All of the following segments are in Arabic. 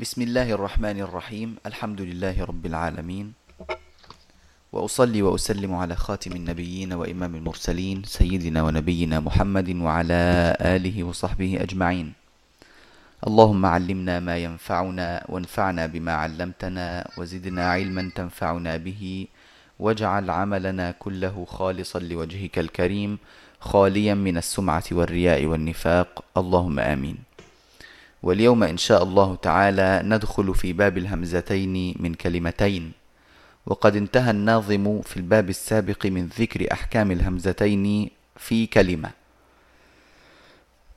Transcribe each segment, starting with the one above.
بسم الله الرحمن الرحيم الحمد لله رب العالمين وأصلي وأسلم على خاتم النبيين وإمام المرسلين سيدنا ونبينا محمد وعلى آله وصحبه أجمعين اللهم علمنا ما ينفعنا وانفعنا بما علمتنا وزدنا علما تنفعنا به واجعل عملنا كله خالصا لوجهك الكريم خاليا من السمعة والرياء والنفاق اللهم آمين واليوم إن شاء الله تعالى ندخل في باب الهمزتين من كلمتين. وقد انتهى الناظم في الباب السابق من ذكر أحكام الهمزتين في كلمة.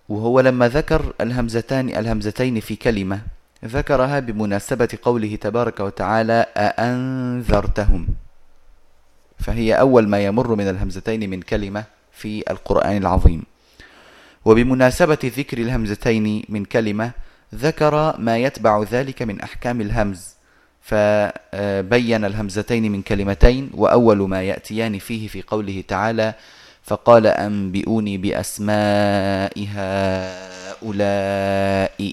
وهو لما ذكر الهمزتان الهمزتين في كلمة ذكرها بمناسبة قوله تبارك وتعالى أأنذرتهم. فهي أول ما يمر من الهمزتين من كلمة في القرآن العظيم. وبمناسبة ذكر الهمزتين من كلمة ذكر ما يتبع ذلك من أحكام الهمز فبين الهمزتين من كلمتين وأول ما يأتيان فيه في قوله تعالى فقال أنبئوني بأسماء هؤلاء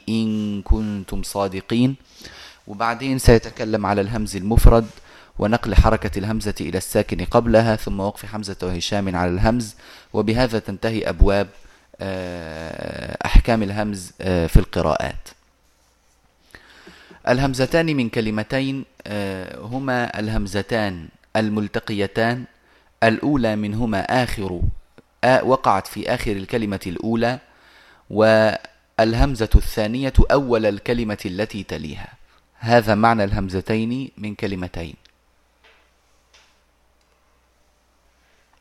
إن كنتم صادقين. وبعدين سيتكلم على الهمز المفرد ونقل حركة الهمزة إلى الساكن قبلها ثم وقف حمزة وهشام على الهمز وبهذا تنتهي أبواب أحكام الهمز آه، في القراءات. الهمزتان من كلمتين آه، هما الهمزتان الملتقيتان. الأولى منهما آخر وقعت في آخر الكلمة الأولى والهمزة الثانية أول الكلمة التي تليها. هذا معنى الهمزتين من كلمتين.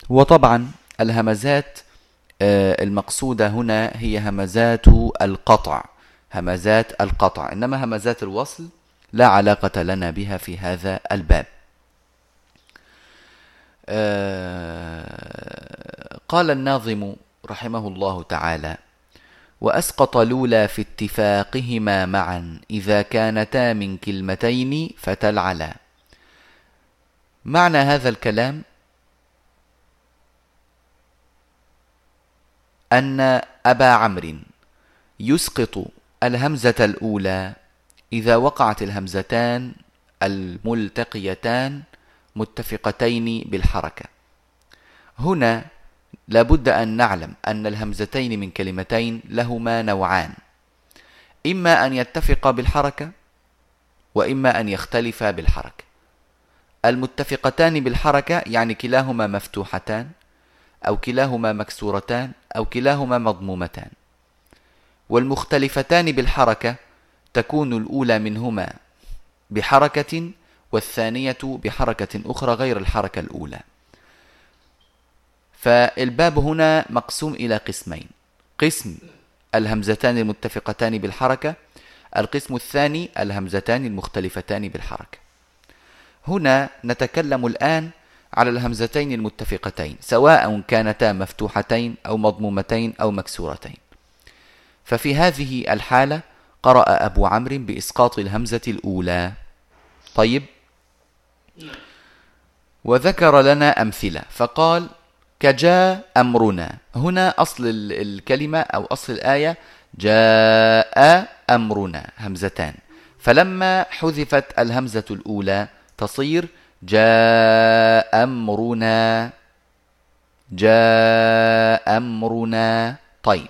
وطبعا الهمزات آه، المقصودة هنا هي همزات القطع. همزات القطع. إنما همزات الوصل لا علاقة لنا بها في هذا الباب. آه، قال الناظم رحمه الله تعالى وأسقط لولا في اتفاقهما معا إذا كانتا من كلمتين فتلعلا. معنى هذا الكلام أن أبا عمرو يسقط الهمزة الأولى إذا وقعت الهمزتان الملتقيتان متفقتين بالحركة. هنا لابد أن نعلم أن الهمزتين من كلمتين لهما نوعان إما أن يتفقا بالحركة وإما أن يختلفا بالحركة. المتفقتان بالحركة يعني كلاهما مفتوحتان أو كلاهما مكسورتان أو كلاهما مضمومتان. والمختلفتان بالحركة تكون الأولى منهما بحركة والثانية بحركة أخرى غير الحركة الأولى. فالباب هنا مقسوم إلى قسمين. قسم الهمزتان المتفقتان بالحركة القسم الثاني الهمزتان المختلفتان بالحركة. هنا نتكلم الآن على الهمزتين المتفقتين سواء كانتا مفتوحتين أو مضمومتين أو مكسورتين. ففي هذه الحالة قرأ أبو عمرو بإسقاط الهمزة الأولى. طيب؟ وذكر لنا أمثلة فقال كجاء أمرنا. هنا أصل الكلمة أو أصل الآية جاء أمرنا. همزتان. فلما حذفت الهمزة الأولى تصير جاء أمرنا جاء أمرنا. طيب.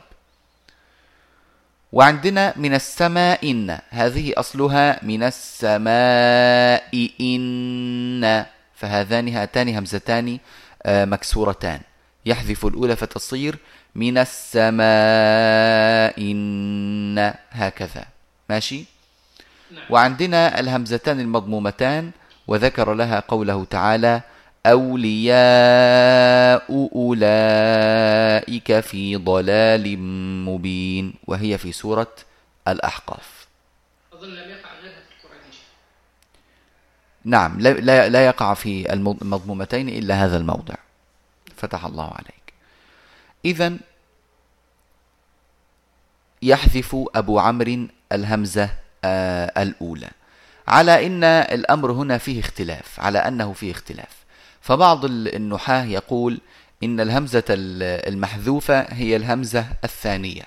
وعندنا من السماء إن هذه أصلها من السماء إن. فهذان هاتان همزتان آه، مكسورتان. يحذف الأولى فتصير من السماء إن هكذا. ماشي؟ نعم. وعندنا الهمزتان المضمومتان وذكر لها قوله تعالى أولياء أولئك في ضلال مبين. وهي في سورة الأحقاف. أظن لم يقع غيرها في القرآن نعم لا, لا يقع في المضمومتين إلا هذا الموضع. فتح الله عليك. إذا يحذف أبو عمرو الهمزة آه الأولى. على إن الأمر هنا فيه اختلاف على أنه فيه اختلاف. فبعض النحاة يقول إن الهمزة المحذوفة هي الهمزة الثانية.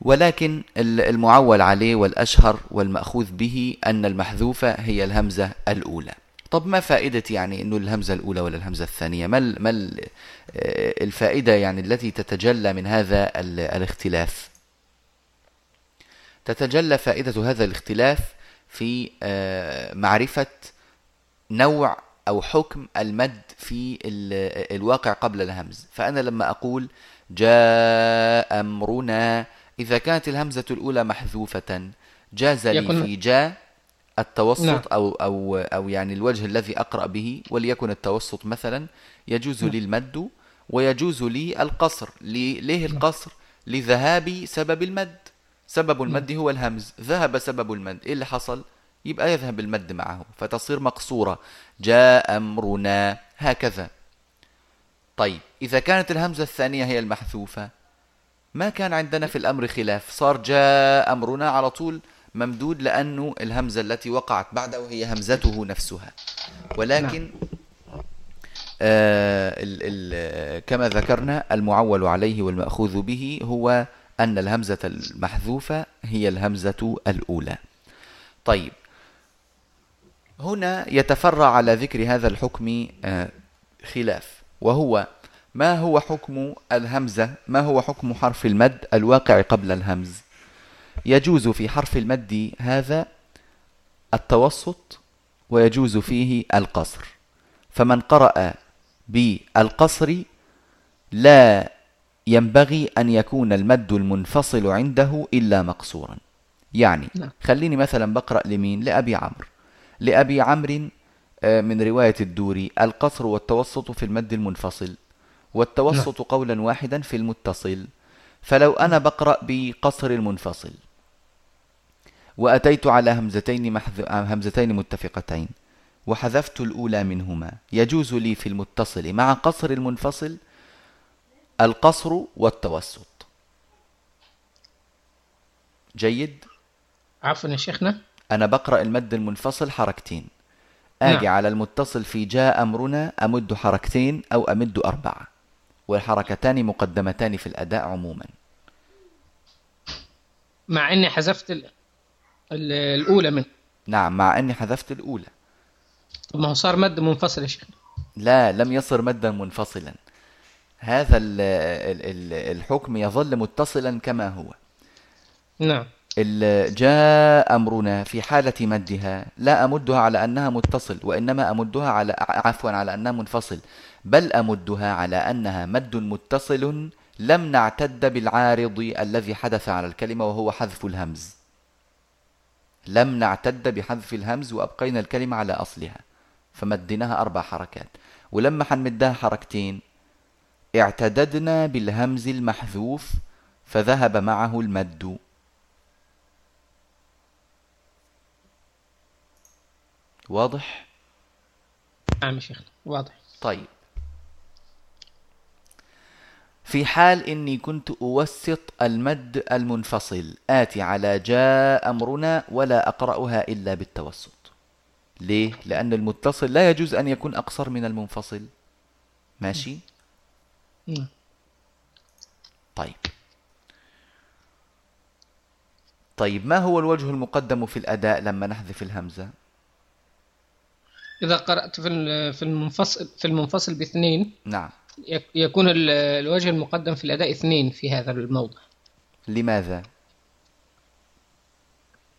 ولكن المعول عليه والأشهر والمأخوذ به أن المحذوفة هي الهمزة الأولى. طب ما فائدة يعني أنه الهمزة الأولى ولا الهمزة الثانية؟ ما, ما الفائدة يعني التي تتجلى من هذا الاختلاف؟ تتجلى فائدة هذا الاختلاف في آه، معرفة نوع أو حكم المد في الواقع قبل الهمز فأنا لما أقول جاء أمرنا إذا كانت الهمزة الأولى محذوفة جاز لي في جاء التوسط نعم. أو, أو, أو يعني الوجه الذي أقرأ به وليكن التوسط مثلا يجوز نعم. لي المد ويجوز لي القصر ليه. القصر لذهاب سبب المد سبب. المد هو الهمز. ذهب سبب المد. إيه اللي حصل؟ يبقى يذهب المد معه فتصير مقصورة. جاء أمرنا هكذا. طيب إذا كانت الهمزة الثانية هي المحذوفة ما كان عندنا في الأمر خلاف. صار جاء أمرنا على طول ممدود لأنه الهمزة التي وقعت بعده هي همزته نفسها. ولكن نعم. آه ال ال كما ذكرنا المعول عليه والمأخوذ به هو أن الهمزة المحذوفة هي الهمزة الأولى. طيب هنا يتفرع على ذكر هذا الحكم آه خلاف وهو ما هو حكم الهمزة؟ ما هو حكم حرف المد الواقع قبل الهمز؟ يجوز في حرف المد هذا التوسط ويجوز فيه القصر. فمن قرأ بالقصر لا ينبغي أن يكون المد المنفصل عنده إلا مقصورا يعني نعم. خليني مثلا بقرأ لمين لأبي عمرو لأبي عمرو آه، من رواية الدوري القصر والتوسط في المد المنفصل والتوسط نعم. قولا واحدا في المتصل فلو أنا بقرأ بقصر المنفصل وأتيت على همزتين, محذ... همزتين متفقتين وحذفت الأولى منهما يجوز لي في المتصل مع قصر المنفصل القصر والتوسط. جيد؟ عفوا يا شيخنا. أنا بقرأ المد المنفصل حركتين. آجي نعم. على المتصل في جاء أمرنا أمد حركتين أو أمد أربعة. والحركتان مقدمتان في الأداء عموما. مع أني حذفت ال... الأولى منه. نعم مع أني حذفت الأولى. طب ما هو صار مد منفصل يا شيخ لا لم يصر مدا منفصلا. هذا الحكم يظل متصلا كما هو. نعم. جاء أمرنا في حالة مدها لا أمدها على أنها متصل وإنما أمدها على عفوا على أنها منفصل بل أمدها على أنها مد متصل لم نعتد بالعارض الذي حدث على الكلمة وهو حذف الهمز. لم نعتد بحذف الهمز وأبقينا الكلمة على أصلها فمديناها أربع حركات. ولما حنمدها حركتين اعتددنا بالهمز المحذوف فذهب معه المد واضح؟ نعم شيخ واضح طيب في حال إني كنت أوسط المد المنفصل آتي على جاء أمرنا ولا أقرأها إلا بالتوسط ليه؟ لأن المتصل لا يجوز أن يكون أقصر من المنفصل ماشي؟ نعم. طيب طيب ما هو الوجه المقدم في الأداء لما نحذف الهمزة؟ إذا قرأت في المنفصل في المنفصل باثنين نعم يكون الوجه المقدم في الأداء اثنين في هذا الموضع لماذا؟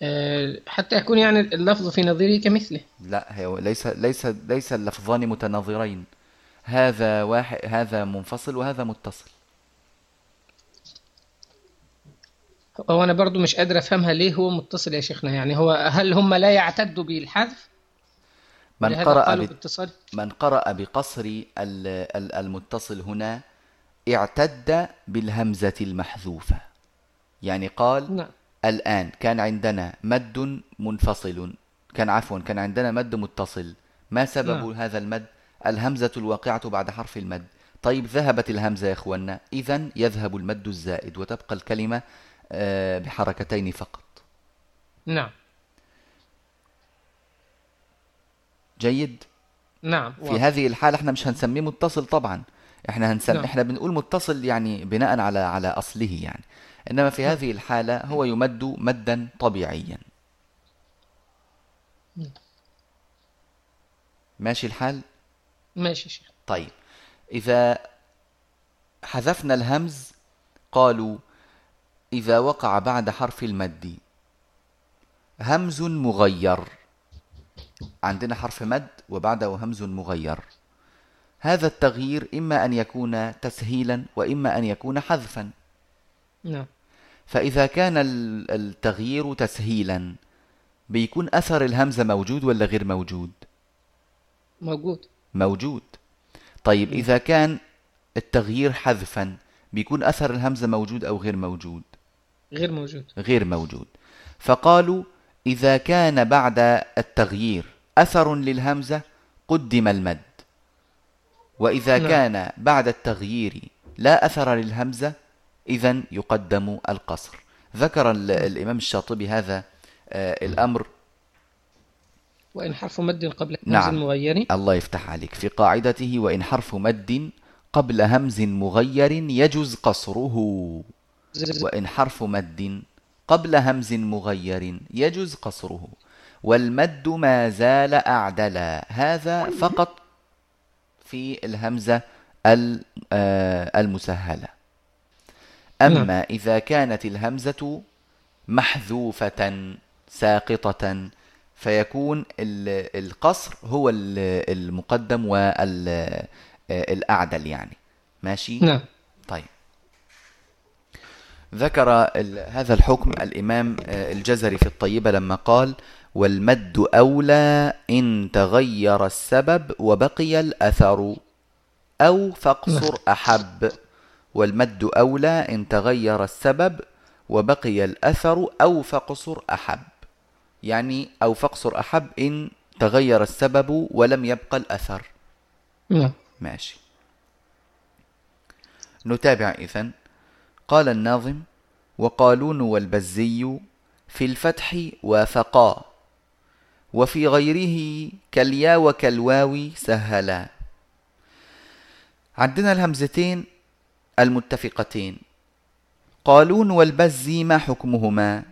آه، حتى يكون يعني اللفظ في نظيره كمثله لا هو ليس ليس ليس اللفظان متناظرين هذا واحد هذا منفصل وهذا متصل. هو أنا برضو مش قادر أفهمها ليه هو متصل يا شيخنا يعني هو هل هم لا يعتدوا بالحذف؟ من قرأ من قرأ بقصر المتصل هنا اعتد بالهمزة المحذوفة. يعني قال نعم. الآن كان عندنا مد منفصل كان عفوا كان عندنا مد متصل. ما سبب نعم. هذا المد؟ الهمزة الواقعة بعد حرف المد. طيب ذهبت الهمزة يا إخوانا إذا يذهب المد الزائد وتبقى الكلمة آه، بحركتين فقط. نعم. جيد؟ نعم في واضح. هذه الحالة إحنا مش هنسميه متصل طبعا. إحنا هنسمي نعم. إحنا بنقول متصل يعني بناء على على أصله يعني. إنما في هذه الحالة هو يمد مدا طبيعيا. ماشي الحال؟ ماشي شيخ. طيب إذا حذفنا الهمز قالوا إذا وقع بعد حرف المد همز مغير. عندنا حرف مد وبعده همز مغير. هذا التغيير إما أن يكون تسهيلا وإما أن يكون حذفا. نعم. فإذا كان ال- التغيير تسهيلا بيكون أثر الهمزة موجود ولا غير موجود؟ موجود. موجود. طيب إذا كان التغيير حذفا بيكون أثر الهمزة موجود أو غير موجود؟ غير موجود. غير موجود. فقالوا إذا كان بعد التغيير أثر للهمزة قدم المد. وإذا نعم. كان بعد التغيير لا أثر للهمزة إذا يقدم القصر. ذكر ال- الإمام الشاطبي هذا آه، الأمر وإن حرف مد قبل همز نعم. مغير. الله يفتح عليك. في قاعدته وإن حرف مد قبل همز مغير يجوز قصره. وإن حرف مد قبل همز مغير يجوز قصره. والمد ما زال أعدلا. هذا فقط في الهمزة ال- آه، المسهلة. أما إذا كانت الهمزة محذوفة ساقطة فيكون ال- القصر هو ال- المقدم والأعدل يعني. ماشي؟ نعم. طيب. ذكر هذا الحكم الإمام آه، الجزري في الطيبة لما قال والمد أولى إن تغير السبب وبقي الأثر أو فاقصر أحب. والمد أولى إن تغير السبب وبقي الأثر أو فاقصر أحب. يعني أو فاقصر أحب إن تغير السبب ولم يبقى الأثر. نعم. ماشي. نتابع إذن. قال الناظم وقالون والبزي في الفتح وافقا وفي غيره كاليا وكالواو سهلا. عندنا الهمزتين المتفقتين. قالون والبزي ما حكمهما؟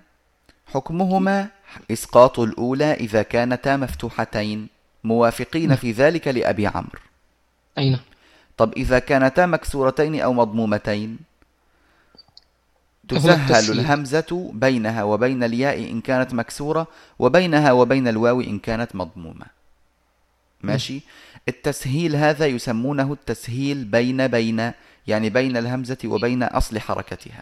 حكمهما إسقاط الأولى إذا كانتا مفتوحتين موافقين في ذلك لأبي عمرو. أين؟ طب إذا كانتا مكسورتين أو مضمومتين؟ تسهل. الهمزة بينها وبين الياء إن كانت مكسورة وبينها وبين الواو إن كانت مضمومة. ماشي؟ التسهيل هذا يسمونه التسهيل بين بين يعني بين الهمزة وبين أصل حركتها.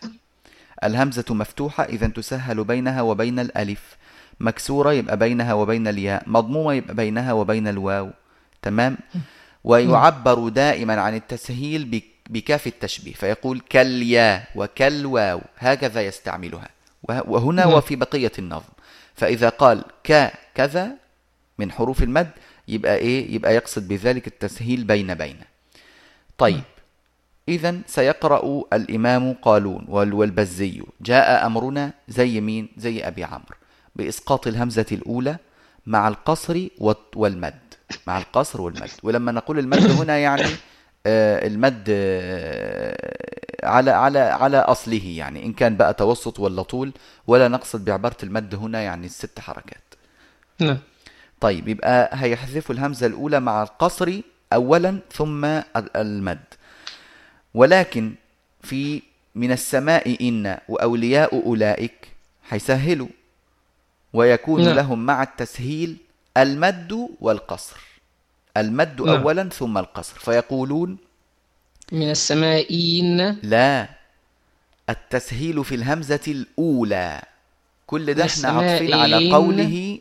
الهمزة مفتوحة إذا تسهل بينها وبين الألف. مكسورة يبقى بينها وبين الياء. مضمومة يبقى بينها وبين الواو. تمام؟ ويعبر دائما عن التسهيل بك- بكاف التشبيه. فيقول كالياء وكالواو. هكذا يستعملها. وه- وهنا. وفي بقية النظم. فإذا قال ك كذا من حروف المد يبقى إيه؟ يبقى يقصد بذلك التسهيل بين بين. طيب. إذا سيقرأ الإمام قالون وال- والبزي. جاء أمرنا زي مين؟ زي أبي عمرو. بإسقاط الهمزة الأولى مع القصر والمد. مع القصر والمد. ولما نقول المد هنا يعني آه، المد آه، على على على أصله يعني. إن كان بقى توسط ولا طول ولا نقصد بعبارة المد هنا يعني الست حركات. نعم. طيب يبقى هيحذفوا الهمزة الأولى مع القصر أولا ثم ال- المد. ولكن في من السماء إن وأولياء أولئك هيسهلوا. ويكون نعم. لهم مع التسهيل المد والقصر. المد نعم. أولا ثم القصر. فيقولون من السمائين. لا التسهيل في الهمزة الأولى. كل ده إحنا عاطفين على. قوله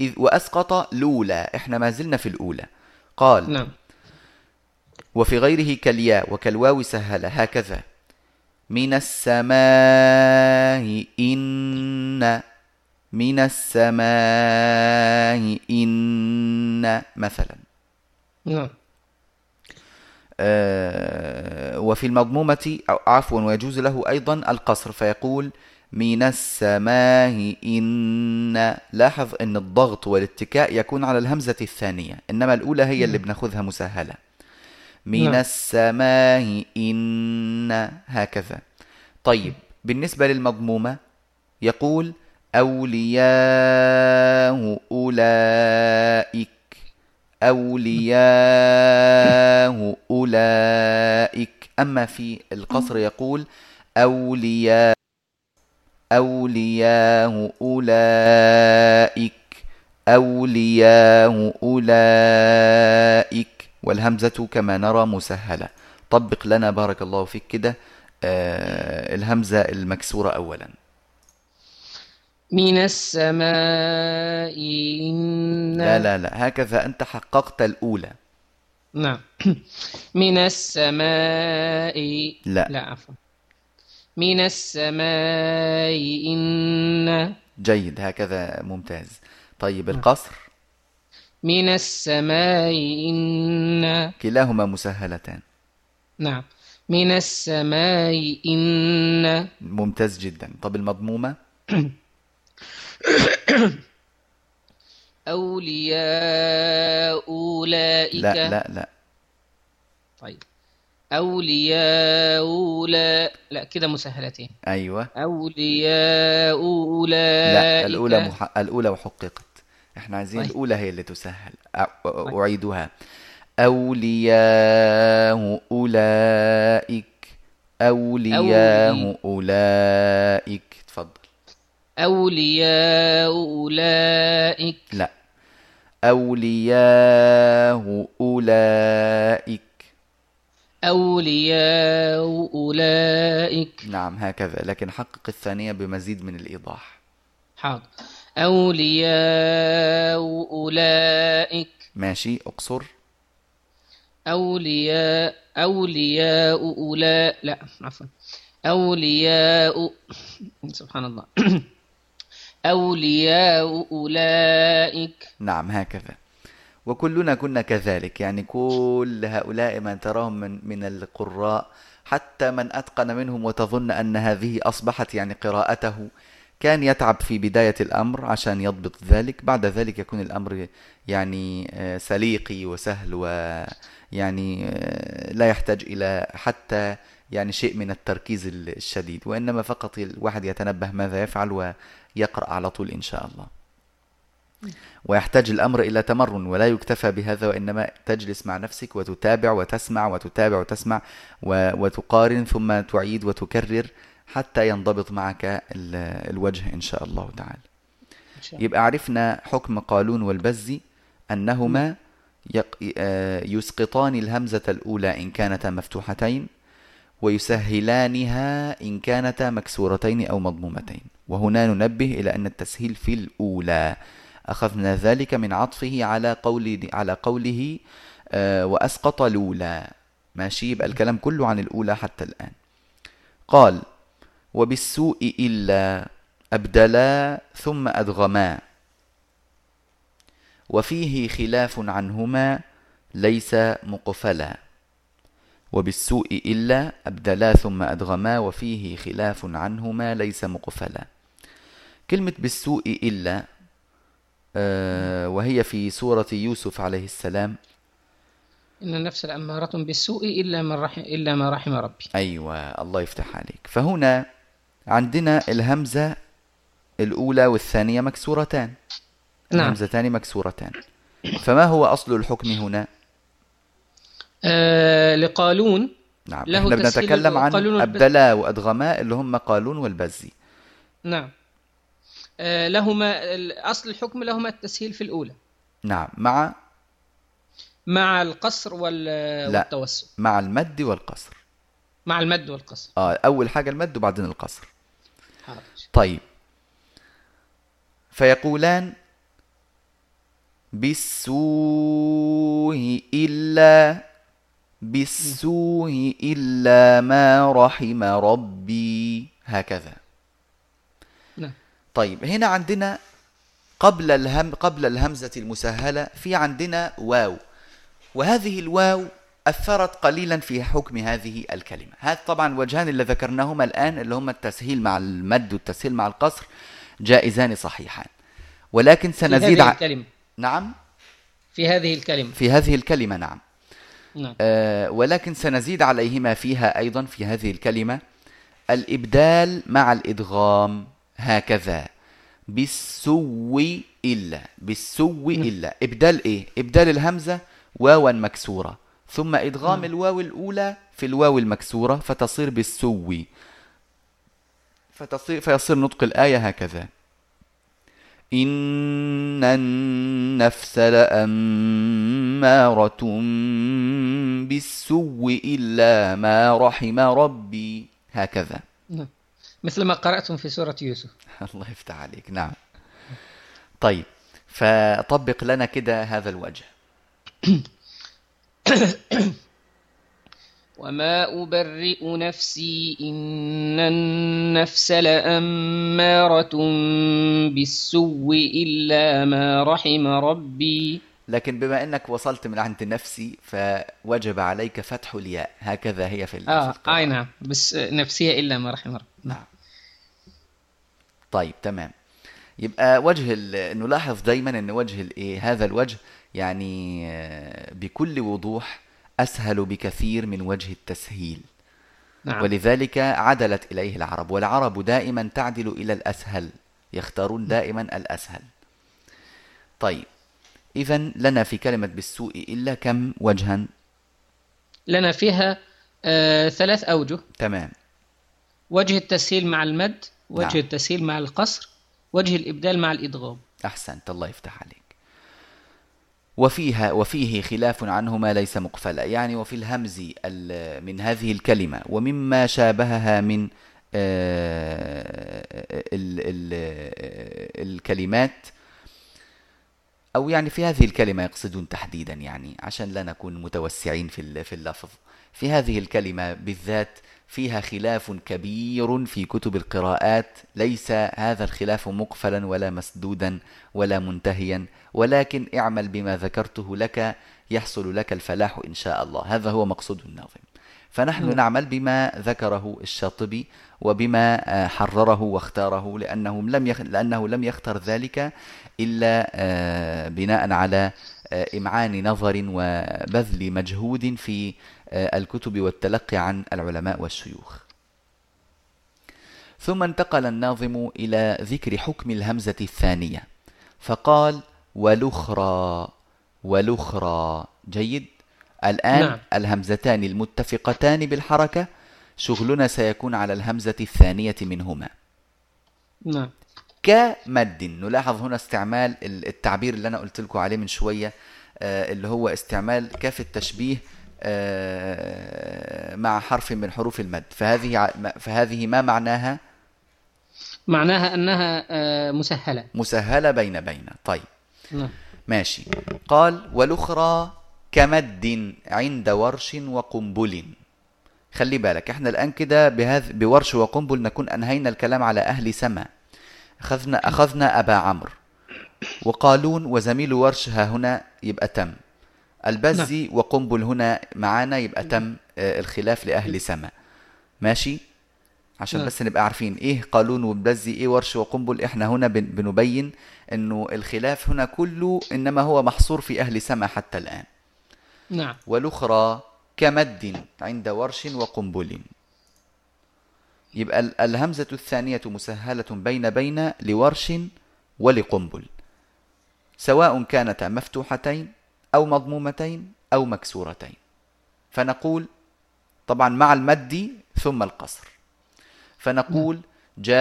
إذ وأسقط لولا. إحنا ما زلنا في الأولى. قال نعم. وفي غيره كالياء وكالواو سهل. هكذا. من السماء إن من السماء إن مثلا. نعم. آه، وفي المضمومة أو عفوا ويجوز له أيضا القصر فيقول من السماء إن لاحظ أن الضغط والاتكاء يكون على الهمزة الثانية إنما الأولى هي اللي بناخذها مسهلة. من نعم. السماء إن هكذا. طيب بالنسبة للمضمومة يقول أولياء أولئك. أولياء أولئك. أما في القصر يقول أولياء أولياء أولئك. أولياء أولئك. والهمزة كما نرى مسهلة. طبق لنا بارك الله فيك كده. آه الهمزة المكسورة أولا. من السماء. إن لا لا لا. هكذا أنت حققت الأولى. نعم. من السماء. لا. لا عفوا. من السماء. إن جيد. هكذا ممتاز. طيب القصر. من السماء. إن كلاهما مسهلتان. نعم. من السماء. إن ممتاز جدا. طب المضمومة؟ أولياء أولئك. لا لا لا. طيب. أولياء أولئك لا كده مسهلتين. أيوة. أولياء أولئك. لا الأولى مح... الأولى وحققت. إحنا عايزين طيب. الأولى هي اللي تسهل. أ... أعيدها أولياء أولئك. أولياء أولئك. تفضل. أولياء أولئك. لا. أولياء أولئك. أولياء أولئك. نعم هكذا. لكن حقق الثانية بمزيد من الإيضاح. حاضر أولياء أولئك. ماشي أقصر. أولياء أولياء أولئك لا عفوا. أولياء سبحان الله. أولياء أولئك. نعم هكذا. وكلنا كنا كذلك. يعني كل هؤلاء من تراهم من, من القراء حتى من أتقن منهم وتظن أن هذه أصبحت يعني قراءته كان يتعب في بداية الأمر عشان يضبط ذلك. بعد ذلك يكون الأمر يعني آه، سليقي وسهل ويعني آه، لا يحتاج إلى حتى يعني شيء من التركيز الشديد وإنما فقط الواحد يتنبه ماذا يفعل ويقرأ على طول إن شاء الله ويحتاج الأمر إلى تمرن ولا يكتفى بهذا وإنما تجلس مع نفسك وتتابع وتسمع وتتابع وتسمع وتقارن ثم تعيد وتكرر حتى ينضبط معك ال- الوجه إن شاء الله تعالى إن شاء الله. يبقى عرفنا حكم قالون والبزي أنهما آه، يسقطان الهمزة الأولى إن كانتا مفتوحتين ويسهلانها إن كانتا مكسورتين أو مضمومتين. وهنا ننبه إلى أن التسهيل في الأولى. أخذنا ذلك من عطفه على قول على قوله آه، وأسقط الأولى ماشي؟ يبقى الكلام كله عن الأولى حتى الآن. قال وبالسوء إلا أبدلا ثم أدغما. وفيه خلاف عنهما ليس مقفلا. وبالسوء إلا أبدلا ثم أدغما وفيه خلاف عنهما ليس مقفلا. كلمة بالسوء إلا آه، وهي في سورة يوسف عليه السلام. إن النفس لأمارة بالسوء إلا من رحم إلا ما رحم ربي. أيوة الله يفتح عليك. فهنا عندنا الهمزة الأولى والثانية مكسورتان. نعم. الهمزتان مكسورتان. فما هو أصل الحكم هنا؟ آه لقالون. نعم له إحنا بنتكلم عن أبدلا وأدغما اللي هم قالون والبزي. نعم. آه لهما أصل الحكم لهما التسهيل في الأولى. نعم مع؟ مع القصر وال... لا. والتوسط مع المد والقصر. مع المد والقصر. آه أول حاجة المد وبعدين القصر. حاضر. طيب. فيقولان بالسوء إلا بالسوء إلا ما رحم ربي. هكذا. نعم. طيب هنا عندنا قبل الهم قبل الهمزة المسهلة في عندنا واو. وهذه الواو أثرت قليلا في حكم هذه الكلمة. هذا طبعا الوجهان اللي ذكرناهما الآن اللي هما التسهيل مع المد والتسهيل مع القصر جائزان صحيحان. ولكن في سنزيد هذه ع... الكلمة. نعم؟ في هذه الكلمة. في هذه الكلمة نعم. نعم. آه ولكن سنزيد عليهما فيها أيضا في هذه الكلمة الإبدال مع الإدغام هكذا. بالسو إلا بالسو إلا. إبدال إيه؟ إبدال الهمزة واوا مكسورة. ثم إدغام الواو الأولى في الواو المكسورة فتصير بالسو فتصير فيصير نطق الآية هكذا. إن النفس لأمارة بالسوء إلا ما رحم ربي. هكذا. نعم. مثل ما قرأتم في سورة يوسف. الله يفتح عليك. نعم. طيب فطبق لنا كده هذا الوجه. وما أبرئ نفسي إن النفس لأمارة بالسوء إلا ما رحم ربي. لكن بما إنك وصلت من عند نفسي فوجب عليك فتح الياء. هكذا هي في آه القراءة. أي نعم. بس نفسية إلا ما رحم ربي. نعم. طيب تمام. يبقى وجه نلاحظ دايما إن وجه الايه هذا الوجه يعني آه، بكل وضوح أسهل بكثير من وجه التسهيل. نعم. ولذلك عدلت إليه العرب والعرب دائما تعدل إلى الأسهل يختارون دائما الأسهل. طيب اذا لنا في كلمة بالسوء إلا كم وجها؟ لنا فيها آه ثلاث أوجه. تمام. وجه التسهيل مع المد وجه نعم. التسهيل مع القصر وجه الإبدال مع الإدغام. أحسنت الله يفتح عليك. وفيها وفيه خلاف عنهما ليس مقفلا. يعني وفي الهمز ال- من هذه الكلمة ومما شابهها من آه، ال- ال- الكلمات أو يعني في هذه الكلمة يقصدون تحديدا يعني عشان لا نكون متوسعين في في اللفظ. في هذه الكلمة بالذات فيها خلاف كبير في كتب القراءات. ليس هذا الخلاف مقفلا ولا مسدودا ولا منتهيا ولكن اعمل بما ذكرته لك يحصل لك الفلاح إن شاء الله. هذا هو مقصود الناظم. فنحن نعم. نعمل بما ذكره الشاطبي وبما آه، حرره واختاره لأنه لم يخ... لأنه لم يختر ذلك إلا آه، بناء على إمعان نظر وبذل مجهود في آه، الكتب والتلقي عن العلماء والشيوخ. ثم انتقل الناظم إلى ذكر حكم الهمزة الثانية. فقال ولخرى ولخرى جيد. الآن نعم. الهمزتان المتفقتان بالحركة. شغلنا سيكون على الهمزة الثانية منهما. نعم. كمد. نلاحظ هنا استعمال ال- التعبير اللي أنا قلت لكم عليه من شوية آه، اللي هو استعمال كاف التشبيه آه، مع حرف من حروف المد. فهذه فهذه ما معناها؟ معناها أنها آه مسهلة. مسهلة بين بين. طيب. نعم. ماشي. قال والأخرى كمد عند ورش وقنبل. خلي بالك إحنا الآن كده بهذا بورش وقنبل نكون أنهينا الكلام على أهل سما. أخذنا أخذنا أبا عمرو. وقالون وزميل ورش ها هنا يبقى تم. البزي وقنبل هنا معانا يبقى تم آه، الخلاف لأهل سما. ماشي؟ عشان نعم. بس نبقى عارفين. إيه قالون وبلزي إيه ورش وقنبل؟ إحنا هنا بن- بنبين إنه الخلاف هنا كله إنما هو محصور في أهل سما حتى الآن. نعم. والأخرى كمد عند ورش وقنبل. يبقى ال- الهمزة الثانية مسهلة بين بين لورش ولقنبل سواء كانتا مفتوحتين أو مضمومتين أو مكسورتين. فنقول طبعا مع المد ثم القصر. فنقول جاء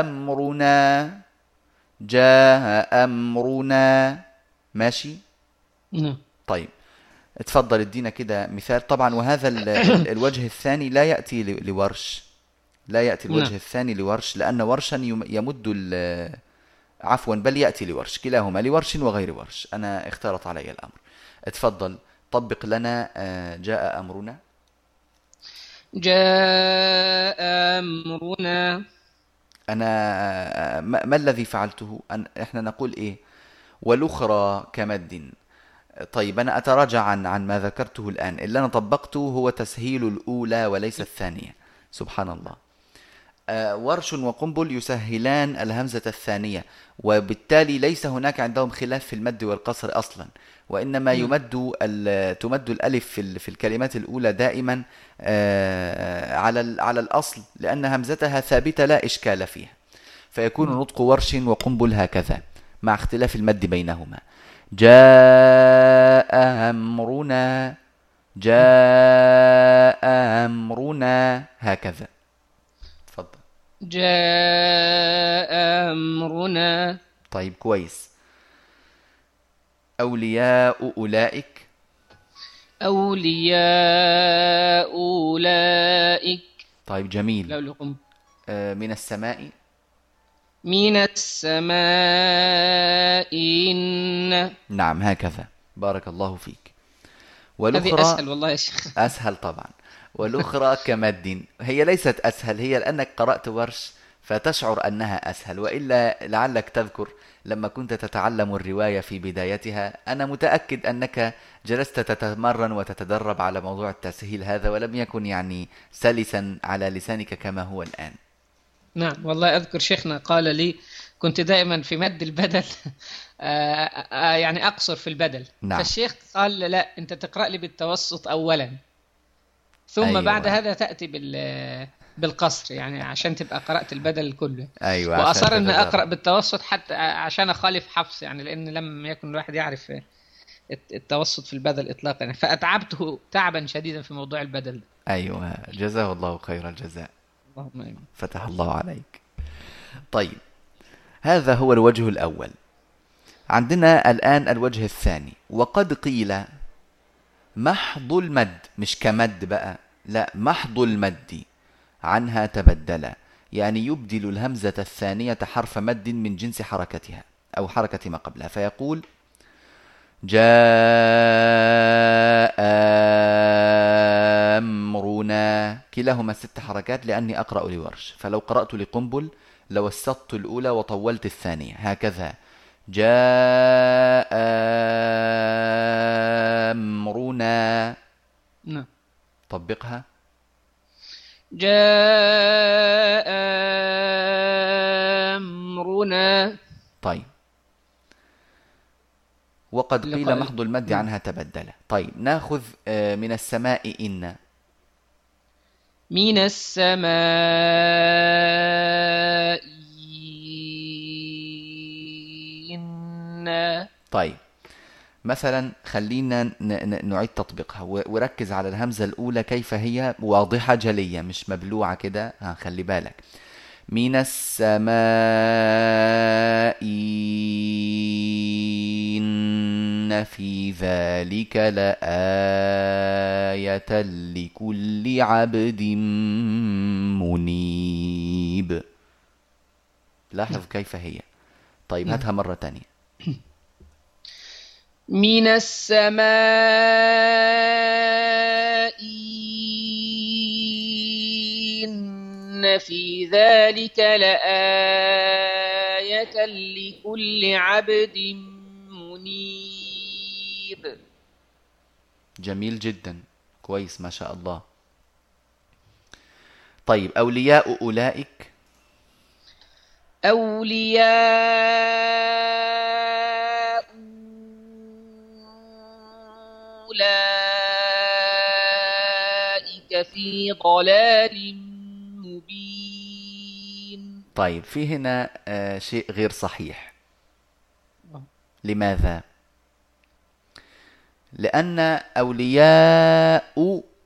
أمرنا جاء أمرنا. ماشي؟ نعم. طيب. اتفضل ادينا كده مثال. طبعا وهذا ال- ال- الوجه الثاني لا يأتي ل- لورش. لا الوجه نعم. الثاني لورش لأن ورشا يم- يمد ال- عفوا بل يأتي لورش كلاهما لورش وغير ورش. أنا اختلط علي الأمر. اتفضل طبق لنا آه، جاء أمرنا. جاء أمرنا. أنا آه، ما, ما الذي فعلته؟ أن إحنا نقول إيه؟ والأخرى كمد. طيب أنا أتراجع عن عن ما ذكرته الآن. اللي أنا طبقته هو تسهيل الأولى وليس الثانية. سبحان الله آه، ورش وقنبل يسهلان الهمزة الثانية وبالتالي ليس هناك عندهم خلاف في المد والقصر أصلا وإنما. يمد تمد الألف في في الكلمات الأولى دائما آه، على على الأصل لأن همزتها ثابتة لا إشكال فيها. فيكون نطق ورش وقنبل هكذا مع اختلاف المد بينهما. جاء أمرنا جاء أمرنا هكذا. تفضل. جاء أمرنا. طيب كويس. أولياء أولئك. أولياء أولئك. طيب جميل. آه، من السماء. من السماء إن نعم هكذا. بارك الله فيك. هذه والأخرى أسهل والله يا شيخ. أسهل طبعا. والأخرى كمد. هي ليست أسهل هي لأنك قرأت ورش فتشعر أنها أسهل وإلا لعلك تذكر لما كنت تتعلم الرواية في بدايتها أنا متأكد أنك جلست تتمرن وتتدرب على موضوع التسهيل هذا ولم يكن يعني سلسا على لسانك كما هو الآن. نعم والله أذكر شيخنا قال لي كنت دائما في مد البدل آه، آه، يعني أقصر في البدل نعم. فالشيخ قال لا أنت تقرأ لي بالتوسط أولا ثم أيوة. بعد هذا تأتي بال بالقصر يعني عشان تبقى قرأت البدل كله أيوة وأصر أن. أقرأ بالتوسط حتى عشان أخالف حفص يعني لأن لم يكن الواحد يعرف الت- التوسط في البدل إطلاقا يعني فأتعبته تعبا شديدا في موضوع البدل ده أيوة جزاه الله خير الجزاء اللهم آمين. فتح الله عليك. طيب هذا هو الوجه الأول. عندنا الآن الوجه الثاني. وقد قيل محض المد مش كمد بقى لا محض المد عنها تبدل. يعني يبدل الهمزة الثانية حرف مد من جنس حركتها أو حركة ما قبلها. فيقول جاء أمرنا كلاهما ست حركات لأني أقرأ لورش. فلو قرأت لقنبل لوسطت الأولى وطولت الثانية. هكذا. جاء أمرنا. نعم. طبقها. جاء أمرنا. طيب. وقد قيل محض المد عنها تبدل. طيب. ناخذ آه، من السماء إن. من السماء. طيب. مثلا خلينا نعيد تطبيقها. وركز على الهمزة الأولى كيف هي واضحة جلية مش مبلوعة كده. خلي بالك. من السماء. إن في ذلك لآية. لكل عبد منيب. لاحظ كيف هي. طيب هاتها مرة تانية. من السماء إن في ذلك لآية لكل عبد منيب. جميل جدا. كويس ما شاء الله. طيب أولياء أولئك؟ أولياء أولئك في ضلال مبين. طيب في هنا آه شيء غير صحيح. لماذا؟ لأن أولياء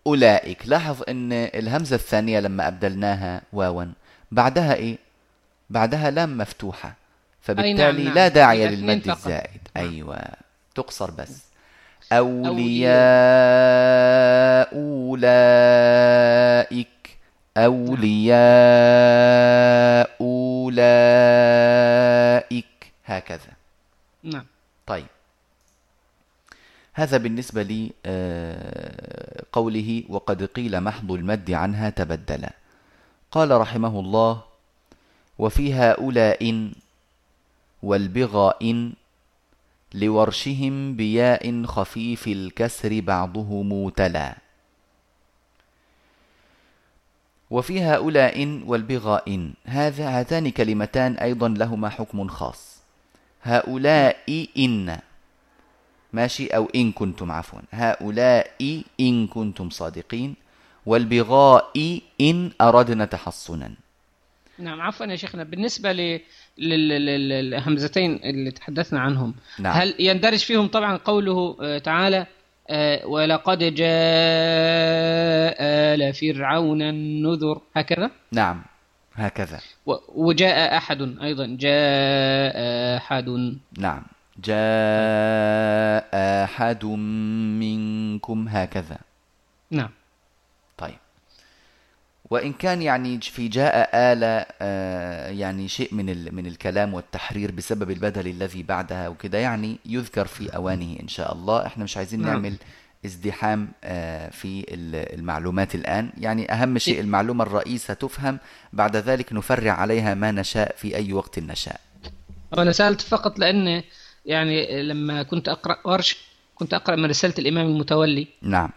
أولئك. لاحظ أن الهمزة الثانية لما أبدلناها واوا بعدها إيه؟ بعدها لام مفتوحة فبالتالي نعم. لا داعي يبقى اثنين للمد. الزائد. نعم. أيوة. تقصر بس. أولياء أولئك. أولياء أولئك. هكذا. نعم. هذا بالنسبة لي آه، قوله وقد قيل محض المد عنها تبدل قال رحمه الله وفي هؤلاء والبغاء لورشهم بياء خفيف الكسر بعضه تلا. وفي هؤلاء والبغاء هذا هاتان كلمتان أيضا لهما حكم خاص. هؤلاء إن ماشي؟ أو إن كنتم عفوا. هؤلاء إن كنتم صادقين والبغاء إن أردنا تحصنا. نعم عفوا يا شيخنا. بالنسبة ل... لل- لل- للهمزتين اللي تحدثنا عنهم نعم. هل يندرج فيهم طبعا قوله آه، تعالى آه، ولقد جاء آل فرعون النذر هكذا؟ نعم هكذا. وجاء أحد أيضا جاء أحد. نعم. جاء أحد منكم هكذا. نعم. طيب. وإن كان يعني في جاء آل آه، يعني شيء من ال- من الكلام والتحرير بسبب البدل الذي بعدها وكده يعني يذكر في أوانه إن شاء الله. إحنا مش عايزين نعم. نعمل ازدحام آه، في ال- المعلومات الآن. يعني أهم شيء المعلومة الرئيسة تفهم بعد ذلك نفرع عليها ما نشاء في أي وقت نشاء. أنا سألت فقط لأن يعني لما كنت أقرأ ورش كنت أقرأ من رسالة الإمام المتولي. نعم.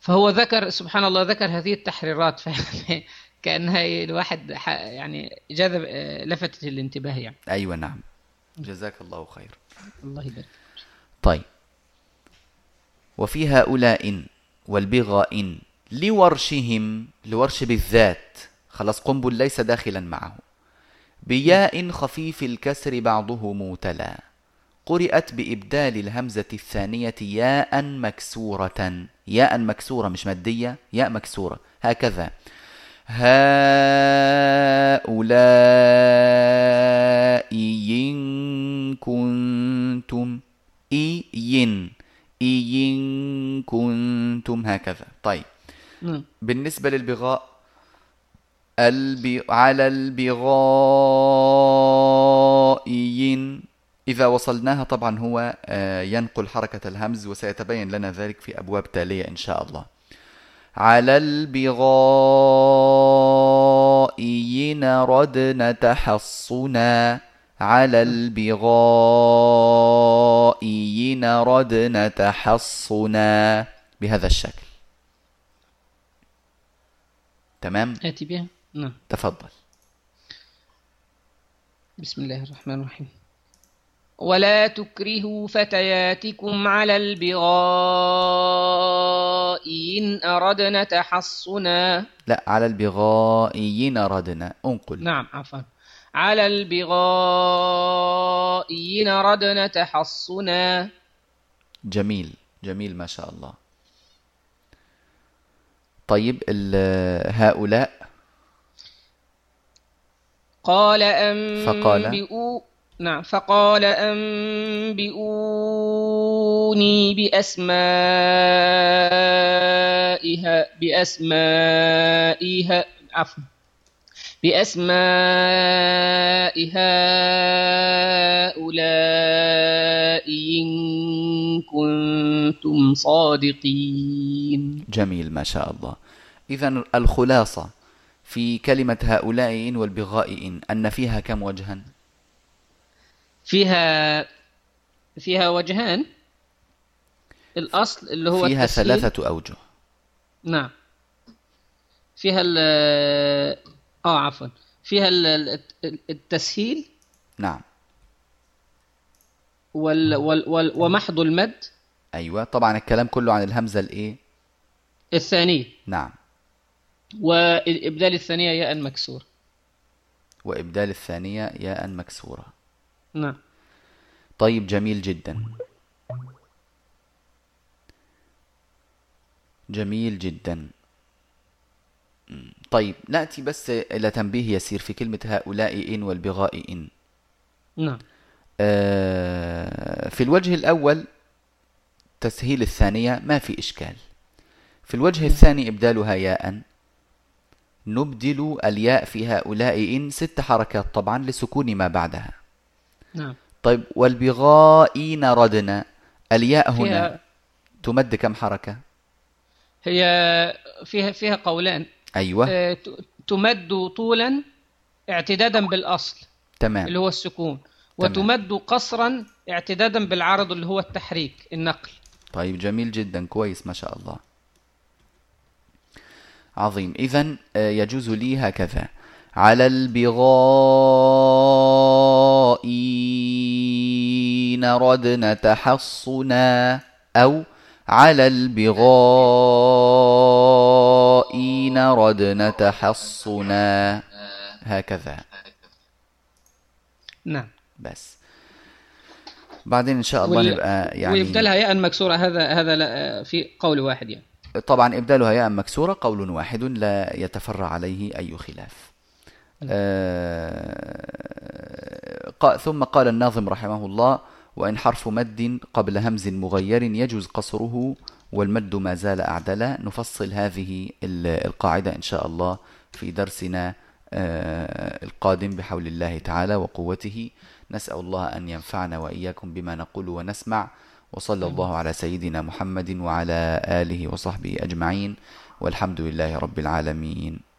فهو ذكر سبحان الله ذكر هذه التحريرات. كأنها الواحد يعني جذب لفتت الانتباه يعني. أيوة نعم. جزاك الله خير. الله يبارك طيب. وفي هؤلاء والبغاء لورشهم لورش بالذات خلاص قنبل ليس داخلا معه. بياء خفيف الكسر بعضه موتلا. قرئت بإبدال الهمزة الثانية ياء مكسورة. ياء مكسورة مش مادية ياء مكسورة. هكذا. هؤلاء إن كنتم إين إن كنتم. هكذا. طيب. بالنسبة للبغاء الب... على البغائيين إذا وصلناها طبعا هو آه، ينقل حركة الهمز وسيتبين لنا ذلك في أبواب تالية إن شاء الله. على البغائيين ردنا تحصنا. على البغائيين ردنا تحصنا. بهذا الشكل. تمام؟ آتي بها؟ نعم. تفضل. بسم الله الرحمن الرحيم. ولا تكرهوا فتياتكم على البغاء إن أردنا تحصنا. لا على البغائيين ردنا انقل نعم عفوا. على البغاء إن أردنا تحصنا. جميل جميل ما شاء الله. طيب هؤلاء؟ قال فقال؟ نعم. فقال أنبئوني بأسمائها بأسمائها عفوا بأسماء هؤلاء إن كنتم صادقين. جميل ما شاء الله. إذا الخلاصة في كلمة هؤلاء إن أن فيها كم وجها؟ فيها فيها وجهان. الأصل اللي هو فيها التسهيل. ثلاثة أوجه. نعم. فيها ال آه عفوا. فيها ال- ال- التسهيل. نعم. وال وال وال ومحض المد. أيوة. طبعا الكلام كله عن الهمزة الإيه؟ الثانية. نعم. وإبدال الثانية ياء مكسور وإبدال الثانية ياء مكسورة. نعم. طيب جميل جدا. جميل جدا. طيب نأتي بس إلى تنبيه يسير في كلمة هؤلاء إن والبغاء إن. نعم. آه، في الوجه الأول تسهيل الثانية ما في إشكال. في الوجه الثاني إبدالها ياء. نبدل الياء في هؤلاء إن ست حركات طبعا لسكون ما بعدها. نعم. طيب والبغائين ردنا. الياء هنا تمد كم حركة؟ هي فيها فيها قولان. أيوة. آه، تمد طولا اعتدادا بالأصل تمام. اللي هو السكون. تمام. وتمد قصرا اعتدادا بالعرض اللي هو التحريك النقل. طيب جميل جدا. كويس ما شاء الله. عظيم. إذا يجوز لي هكذا. على البغاء إن ردنا تحصنا أو على البغاء إن ردنا تحصنا. هكذا. نعم. بس. بعدين إن شاء الله وال- نبقى يعني ويبدلها ياء مكسورة. هذا هذا لا- في قول واحد يعني. طبعا إبدالها ياء مكسورة قول واحد لا يتفرع عليه أي خلاف. آه، قا- ثم قال الناظم رحمه الله وإن حرف مد قبل همز مغير يجوز قصره والمد ما زال أعدلا نفصل هذه ال- القاعدة إن شاء الله في درسنا آه، القادم بحول الله تعالى وقوته. نسأل الله أن ينفعنا وإياكم بما نقول ونسمع. وصلى الله على سيدنا محمد وعلى آله وصحبه أجمعين. والحمد لله رب العالمين.